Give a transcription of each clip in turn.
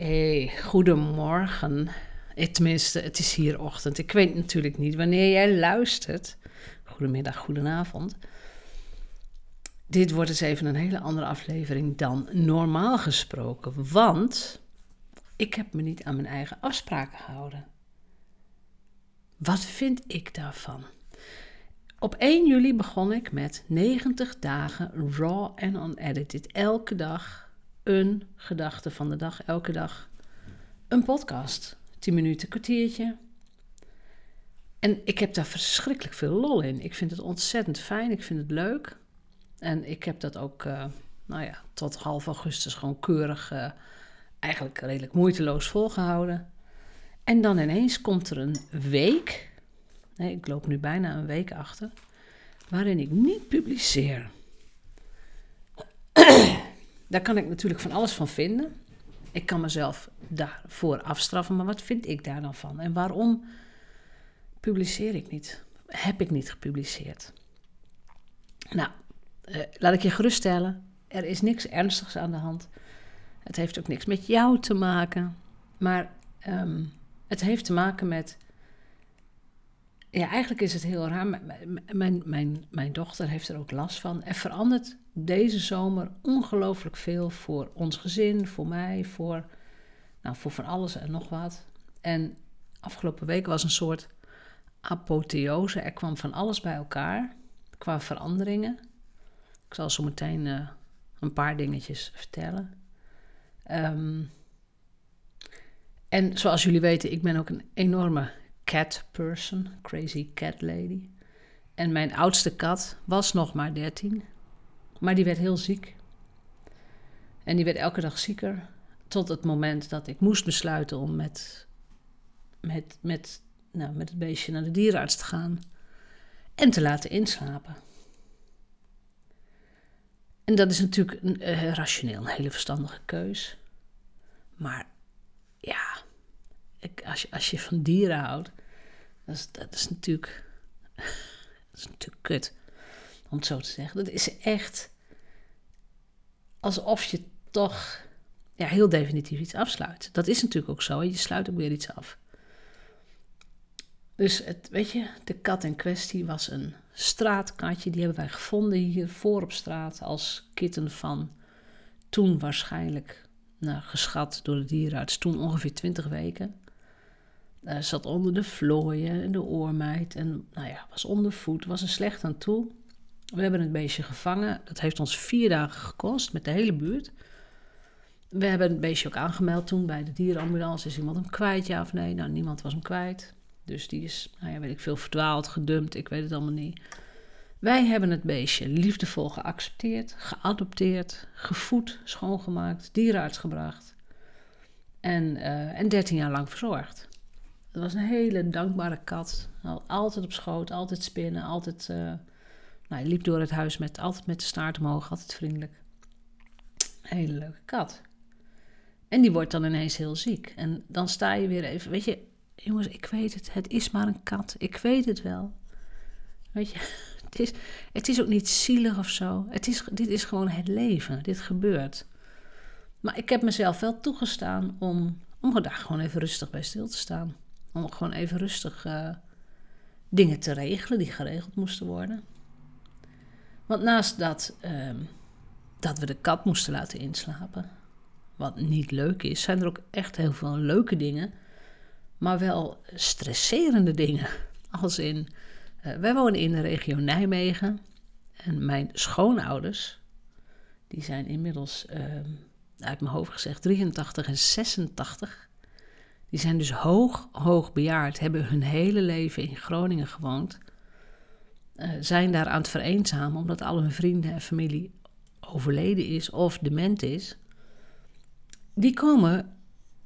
Hey, goedemorgen. Eh, Tenminste, het is hier ochtend. Ik weet natuurlijk niet wanneer jij luistert. Goedemiddag, goedenavond. Dit wordt eens even een hele andere aflevering dan normaal gesproken. Want ik heb me niet aan mijn eigen afspraken gehouden. Wat vind ik daarvan? Op 1 juli begon ik met 90 dagen raw en unedited. Elke dag een gedachte van de dag, elke dag een podcast. 10 minuten, kwartiertje. En ik heb daar verschrikkelijk veel lol in. Ik vind het ontzettend fijn, ik vind het leuk. En ik heb dat ook, uh, nou ja, tot half augustus gewoon keurig, uh, eigenlijk redelijk moeiteloos volgehouden. En dan ineens komt er een week, nee, ik loop nu bijna een week achter, waarin ik niet publiceer. Daar kan ik natuurlijk van alles van vinden. Ik kan mezelf daarvoor afstraffen, maar wat vind ik daar dan van? En waarom publiceer ik niet? Heb ik niet gepubliceerd? Nou, eh, laat ik je geruststellen. Er is niks ernstigs aan de hand. Het heeft ook niks met jou te maken. Maar um, het heeft te maken met. Ja, eigenlijk is het heel raar. Mijn, mijn, mijn dochter heeft er ook last van. Er verandert deze zomer ongelooflijk veel voor ons gezin, voor mij, voor, nou, voor van alles en nog wat. En afgelopen week was een soort apotheose. Er kwam van alles bij elkaar qua veranderingen. Ik zal zo meteen uh, een paar dingetjes vertellen. Um, en zoals jullie weten, ik ben ook een enorme cat person, crazy cat lady. En mijn oudste kat was nog maar 13. Maar die werd heel ziek. En die werd elke dag zieker. Tot het moment dat ik moest besluiten om met, met, met, nou, met het beestje naar de dierenarts te gaan. En te laten inslapen. En dat is natuurlijk een, uh, rationeel een hele verstandige keus. Maar ja, als, je, als je van dieren houdt, dat is, dat is natuurlijk. Dat is natuurlijk kut om het zo te zeggen. Dat is echt alsof je toch ja, heel definitief iets afsluit. Dat is natuurlijk ook zo. Je sluit ook weer iets af. Dus het, weet je, de kat in kwestie was een straatkatje. Die hebben wij gevonden hier voor op straat als kitten van toen waarschijnlijk nou, geschat door de dierenarts. Toen ongeveer 20 weken. Uh, zat onder de vlooien en de oormeid en nou ja, was onder voet, was er slecht aan toe. We hebben het beestje gevangen. Dat heeft ons vier dagen gekost met de hele buurt. We hebben het beestje ook aangemeld toen bij de dierenambulance. Is iemand hem kwijt, ja of nee? Nou, niemand was hem kwijt. Dus die is, nou ja, weet ik veel, verdwaald, gedumpt. Ik weet het allemaal niet. Wij hebben het beestje liefdevol geaccepteerd, geadopteerd, gevoed, schoongemaakt, dierenarts gebracht. En, uh, en 13 jaar lang verzorgd. Het was een hele dankbare kat. Altijd op schoot, altijd spinnen, altijd uh, nou, hij liep door het huis met, altijd met de staart omhoog, altijd vriendelijk. Hele leuke kat. En die wordt dan ineens heel ziek. En dan sta je weer even, weet je, jongens, ik weet het, het is maar een kat. Ik weet het wel. Weet je, het is, het is ook niet zielig of zo. Het is, dit is gewoon het leven. Dit gebeurt. Maar ik heb mezelf wel toegestaan om, om daar gewoon even rustig bij stil te staan. Om gewoon even rustig uh, dingen te regelen die geregeld moesten worden. Want naast dat, uh, dat we de kat moesten laten inslapen, wat niet leuk is, zijn er ook echt heel veel leuke dingen, maar wel stresserende dingen. Als in, uh, wij wonen in de regio Nijmegen en mijn schoonouders, die zijn inmiddels, uh, uit mijn hoofd gezegd, 83 en 86. Die zijn dus hoog, hoog bejaard, hebben hun hele leven in Groningen gewoond. Uh, zijn daar aan het vereenzamen omdat al hun vrienden en familie overleden is of dement is. Die komen,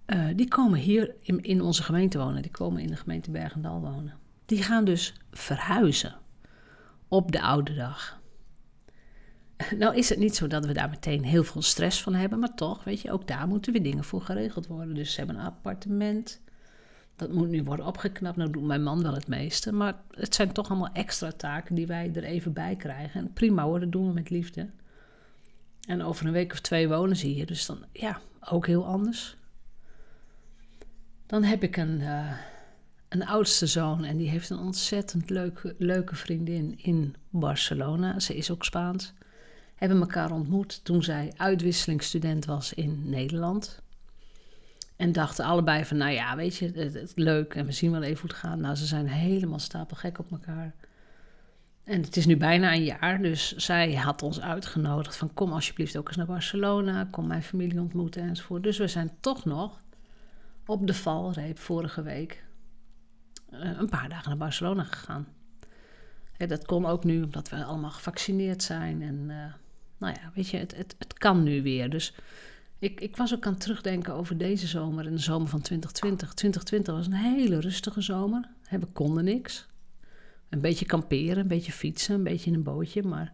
uh, die komen hier in, in, onze gemeente wonen. Die komen in de gemeente Bergendal wonen. Die gaan dus verhuizen op de oude dag. Nou is het niet zo dat we daar meteen heel veel stress van hebben, maar toch, weet je, ook daar moeten weer dingen voor geregeld worden. Dus ze hebben een appartement, dat moet nu worden opgeknapt. Nou doet mijn man wel het meeste. Maar het zijn toch allemaal extra taken die wij er even bij krijgen. En prima hoor, dat doen we met liefde. En over een week of twee wonen ze hier. Dus dan, ja, ook heel anders. Dan heb ik een, uh, een oudste zoon en die heeft een ontzettend leuke, leuke vriendin in Barcelona. Ze is ook Spaans. Hebben elkaar ontmoet toen zij uitwisselingsstudent was in Nederland. En dachten allebei van, nou ja, weet je, het, het, leuk en we zien wel even hoe het gaat. Nou, ze zijn helemaal stapelgek op elkaar. En het is nu bijna een jaar, dus zij had ons uitgenodigd van kom alsjeblieft ook eens naar Barcelona, kom mijn familie ontmoeten enzovoort. Dus we zijn toch nog op de valreep vorige week uh, een paar dagen naar Barcelona gegaan. dat kon ook nu, omdat we allemaal gevaccineerd zijn. En uh, nou ja, weet je, het, het, het kan nu weer. Dus ik, ik was ook aan het terugdenken over deze zomer en de zomer van 2020. 2020 was een hele rustige zomer. We konden niks. Een beetje kamperen, een beetje fietsen, een beetje in een bootje, maar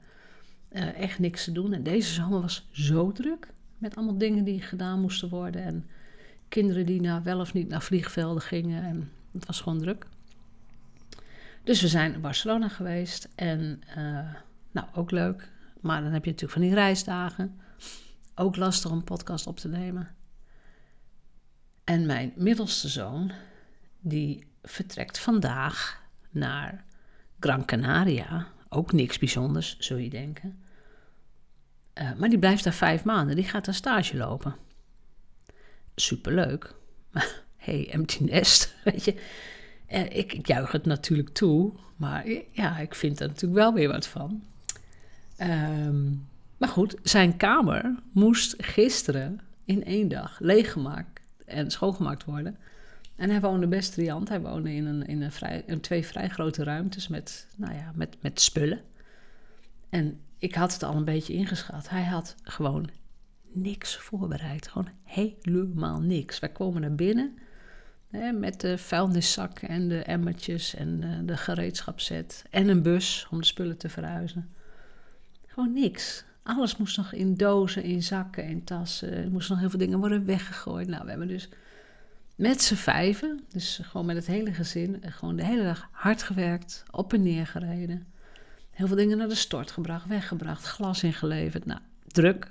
uh, echt niks te doen. En deze zomer was zo druk met allemaal dingen die gedaan moesten worden. En kinderen die nou wel of niet naar vliegvelden gingen. En het was gewoon druk. Dus we zijn in Barcelona geweest en uh, nou ook leuk. Maar dan heb je natuurlijk van die reisdagen. Ook lastig om podcast op te nemen. En mijn middelste zoon, die vertrekt vandaag naar Gran Canaria. Ook niks bijzonders, zul je denken. Uh, maar die blijft daar vijf maanden. Die gaat daar stage lopen. Superleuk. Maar hey, empty nest, weet je. Uh, ik, ik juich het natuurlijk toe. Maar ja, ik vind er natuurlijk wel weer wat van. Um, maar goed, zijn kamer moest gisteren in één dag leeggemaakt en schoongemaakt worden. En hij woonde best riant. Hij woonde in, een, in een vrij, twee vrij grote ruimtes met, nou ja, met, met spullen. En ik had het al een beetje ingeschat. Hij had gewoon niks voorbereid. Gewoon helemaal niks. Wij komen naar binnen hè, met de vuilniszakken en de emmertjes en de, de gereedschapszet. En een bus om de spullen te verhuizen. Gewoon niks. Alles moest nog in dozen, in zakken, in tassen. Er moesten nog heel veel dingen worden weggegooid. Nou, we hebben dus met z'n vijven, dus gewoon met het hele gezin, gewoon de hele dag hard gewerkt, op en neer gereden. Heel veel dingen naar de stort gebracht, weggebracht, glas ingeleverd. Nou, druk.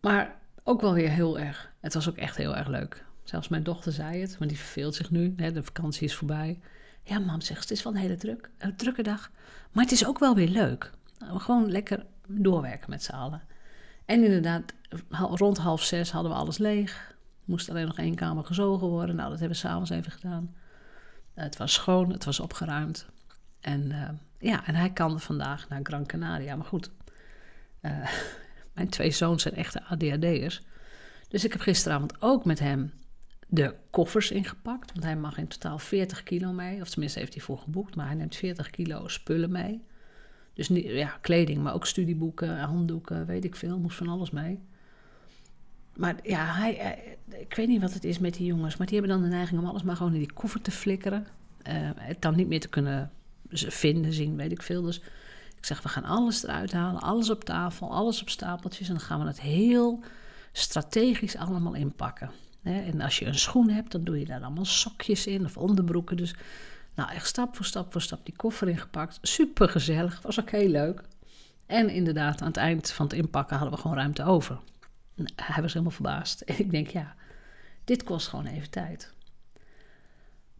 Maar ook wel weer heel erg. Het was ook echt heel erg leuk. Zelfs mijn dochter zei het, want die verveelt zich nu. Hè, de vakantie is voorbij. Ja, mam zegt, het is wel een hele druk, een drukke dag. Maar het is ook wel weer leuk. Gewoon lekker doorwerken met z'n allen. En inderdaad, rond half zes hadden we alles leeg. Moest alleen nog één kamer gezogen worden. Nou, dat hebben we s'avonds even gedaan. het was schoon, het was opgeruimd. En uh, ja, en hij kan vandaag naar Gran Canaria. Maar goed, uh, mijn twee zoons zijn echte ADHD'ers. Dus ik heb gisteravond ook met hem de koffers ingepakt. Want hij mag in totaal 40 kilo mee. Of tenminste heeft hij voor geboekt. Maar hij neemt 40 kilo spullen mee. Dus niet, ja, kleding, maar ook studieboeken, handdoeken, weet ik veel. Moest van alles mee. Maar ja, hij, ik weet niet wat het is met die jongens. Maar die hebben dan de neiging om alles maar gewoon in die koffer te flikkeren. Uh, het dan niet meer te kunnen vinden, zien, weet ik veel. Dus ik zeg, we gaan alles eruit halen. Alles op tafel, alles op stapeltjes. En dan gaan we het heel strategisch allemaal inpakken. En als je een schoen hebt, dan doe je daar allemaal sokjes in of onderbroeken. Dus nou, echt stap voor stap voor stap die koffer ingepakt. Super gezellig, was ook heel leuk. En inderdaad, aan het eind van het inpakken hadden we gewoon ruimte over. Hij was helemaal verbaasd. En ik denk, ja, dit kost gewoon even tijd.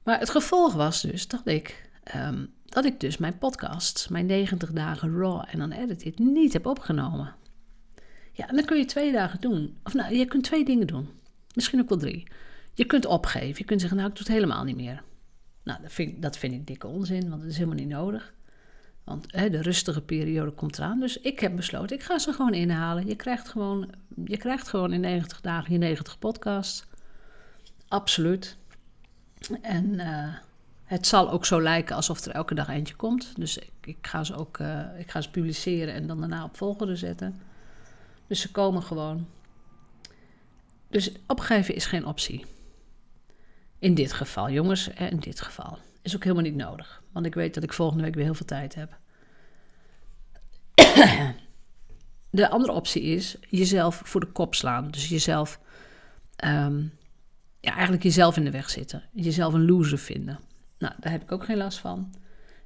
Maar het gevolg was dus dat ik, um, dat ik dus mijn podcast, mijn 90 dagen raw en dan edit it, niet heb opgenomen. Ja, en dan kun je twee dagen doen. Of nou, je kunt twee dingen doen. Misschien ook wel drie. Je kunt opgeven. Je kunt zeggen, nou, ik doe het helemaal niet meer. Nou, dat vind, dat vind ik dikke onzin, want het is helemaal niet nodig. Want de rustige periode komt eraan. Dus ik heb besloten, ik ga ze gewoon inhalen. Je krijgt gewoon, je krijgt gewoon in 90 dagen je 90 podcasts. Absoluut. En uh, het zal ook zo lijken alsof er elke dag eentje komt. Dus ik, ik ga ze ook uh, ik ga ze publiceren en dan daarna op volgende zetten. Dus ze komen gewoon. Dus opgeven is geen optie. In dit geval, jongens, in dit geval. Is ook helemaal niet nodig. Want ik weet dat ik volgende week weer heel veel tijd heb. De andere optie is jezelf voor de kop slaan. Dus jezelf, um, ja, eigenlijk jezelf in de weg zitten. Jezelf een loser vinden. Nou, daar heb ik ook geen last van.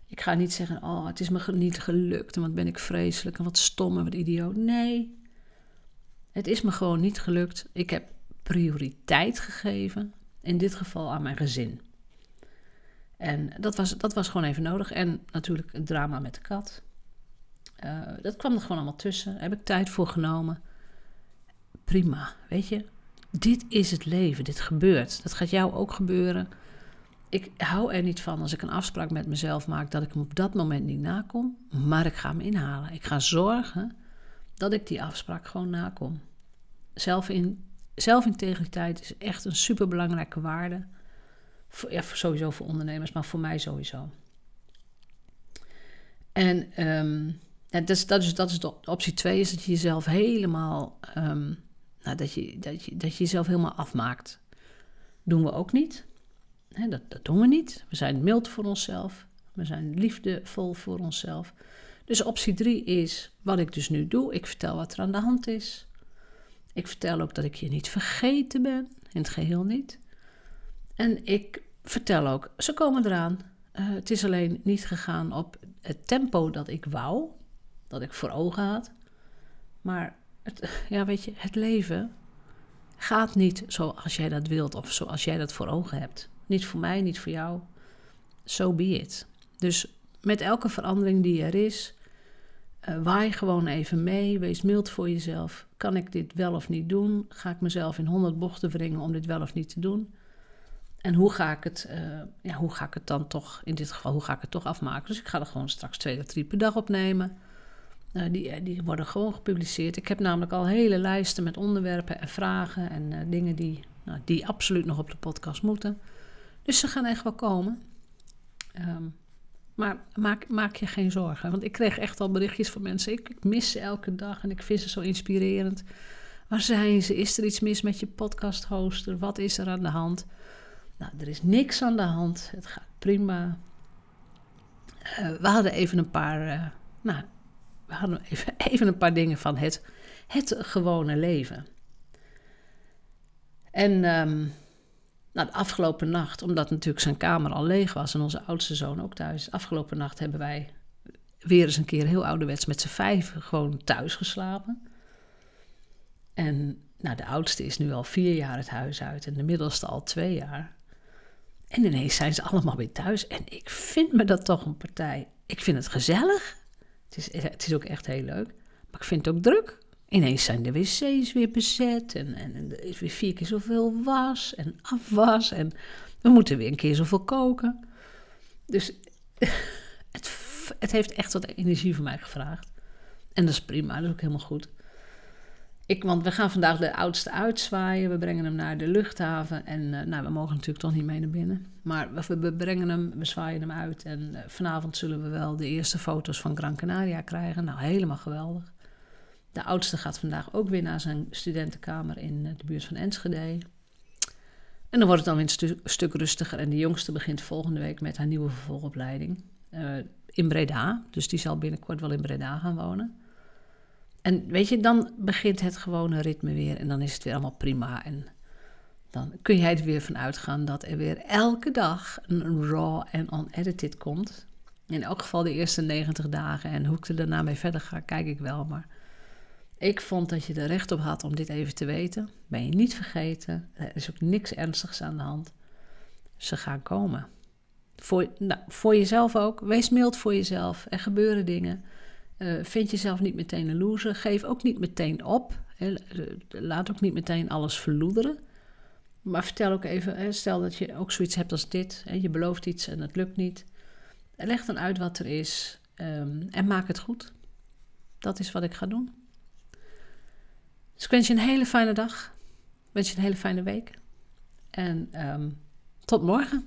Ik ga niet zeggen, oh, het is me niet gelukt en wat ben ik vreselijk en wat stom en wat idioot. Nee, het is me gewoon niet gelukt. Ik heb prioriteit gegeven. In dit geval aan mijn gezin. En dat was, dat was gewoon even nodig. En natuurlijk het drama met de kat. Uh, dat kwam er gewoon allemaal tussen. Heb ik tijd voor genomen. Prima, weet je. Dit is het leven. Dit gebeurt. Dat gaat jou ook gebeuren. Ik hou er niet van als ik een afspraak met mezelf maak dat ik hem op dat moment niet nakom. Maar ik ga hem inhalen. Ik ga zorgen dat ik die afspraak gewoon nakom. Zelfin, zelfintegriteit is echt een superbelangrijke waarde. Voor, ja, sowieso voor ondernemers, maar voor mij sowieso. En um, ja, dat, is, dat is de optie twee, is dat je jezelf helemaal, um, nou, dat, je, dat, je, dat je jezelf helemaal afmaakt. Doen we ook niet. dat, dat doen we niet. We zijn mild voor onszelf. We zijn liefdevol voor onszelf. Dus optie drie is wat ik dus nu doe. Ik vertel wat er aan de hand is. Ik vertel ook dat ik je niet vergeten ben, in het geheel niet. En ik vertel ook, ze komen eraan. Uh, het is alleen niet gegaan op het tempo dat ik wou, dat ik voor ogen had. Maar het, ja, weet je, het leven gaat niet zoals jij dat wilt of zoals jij dat voor ogen hebt. Niet voor mij, niet voor jou. So be it. Dus met elke verandering die er is, uh, waai gewoon even mee. Wees mild voor jezelf. Kan ik dit wel of niet doen? Ga ik mezelf in honderd bochten wringen om dit wel of niet te doen? En hoe ga ik het, uh, ja, hoe ga ik het dan toch, in dit geval, hoe ga ik het toch afmaken? Dus ik ga er gewoon straks twee of drie per dag opnemen. Uh, die, die worden gewoon gepubliceerd. Ik heb namelijk al hele lijsten met onderwerpen en vragen en dingen die, nou, die absoluut nog op de podcast moeten. Dus ze gaan echt wel komen. Um, maar maak, maak je geen zorgen. Want ik kreeg echt al berichtjes van mensen. Ik, mis ze elke dag en ik vind ze zo inspirerend. Waar zijn ze? Is er iets mis met je podcast hoster? Wat is er aan de hand? Nou, er is niks aan de hand. Het gaat prima. Uh, we hadden even een paar. Uh, nou, we hadden even, even een paar dingen van het, het gewone leven. En um, nou, de afgelopen nacht, omdat natuurlijk zijn kamer al leeg was en onze oudste zoon ook thuis. Afgelopen nacht hebben wij weer eens een keer heel ouderwets met z'n vijf gewoon thuis geslapen. En nou, de oudste is nu al vier jaar het huis uit en de middelste al twee jaar. En ineens zijn ze allemaal weer thuis. En ik vind me dat toch een partij. Ik vind het gezellig. Het is, het is ook echt heel leuk. Maar ik vind het ook druk. Ineens zijn de wc's weer bezet en, en, er is weer vier keer zoveel was en afwas en we moeten weer een keer zoveel koken. Dus het, het heeft echt wat energie van mij gevraagd. En dat is prima, dat is ook helemaal goed. Ik, want we gaan vandaag de oudste uitzwaaien. We brengen hem naar de luchthaven. En uh, nou, we mogen natuurlijk toch niet mee naar binnen. Maar we, brengen hem, we zwaaien hem uit. En uh, vanavond zullen we wel de eerste foto's van Gran Canaria krijgen. Nou, helemaal geweldig. De oudste gaat vandaag ook weer naar zijn studentenkamer in eh, de buurt van Enschede. En dan wordt het dan weer een stu stuk rustiger. En de jongste begint volgende week met haar nieuwe vervolgopleiding uh, in Breda. Dus die zal binnenkort wel in Breda gaan wonen. En weet je, dan begint het gewone ritme weer en dan is het weer allemaal prima. En dan kun jij er weer van uitgaan dat er weer elke dag een raw en unedited komt. In elk geval de eerste 90 dagen. En hoe ik er daarna mee verder ga, kijk ik wel. Maar ik vond dat je er recht op had om dit even te weten. Ben je niet vergeten. Er is ook niks ernstigs aan de hand. Ze gaan komen. Voor, nou, voor jezelf ook. Wees mild voor jezelf. Er gebeuren dingen. Uh, vind jezelf niet meteen een loser. Geef ook niet meteen op. Laat ook niet meteen alles verloederen. Maar vertel ook even, stel dat je ook zoiets hebt als dit. Je belooft iets en het lukt niet. Leg dan uit wat er is um, en maak het goed. Dat is wat ik ga doen. Dus ik wens je een hele fijne dag. Ik wens je een hele fijne week. En um, tot morgen.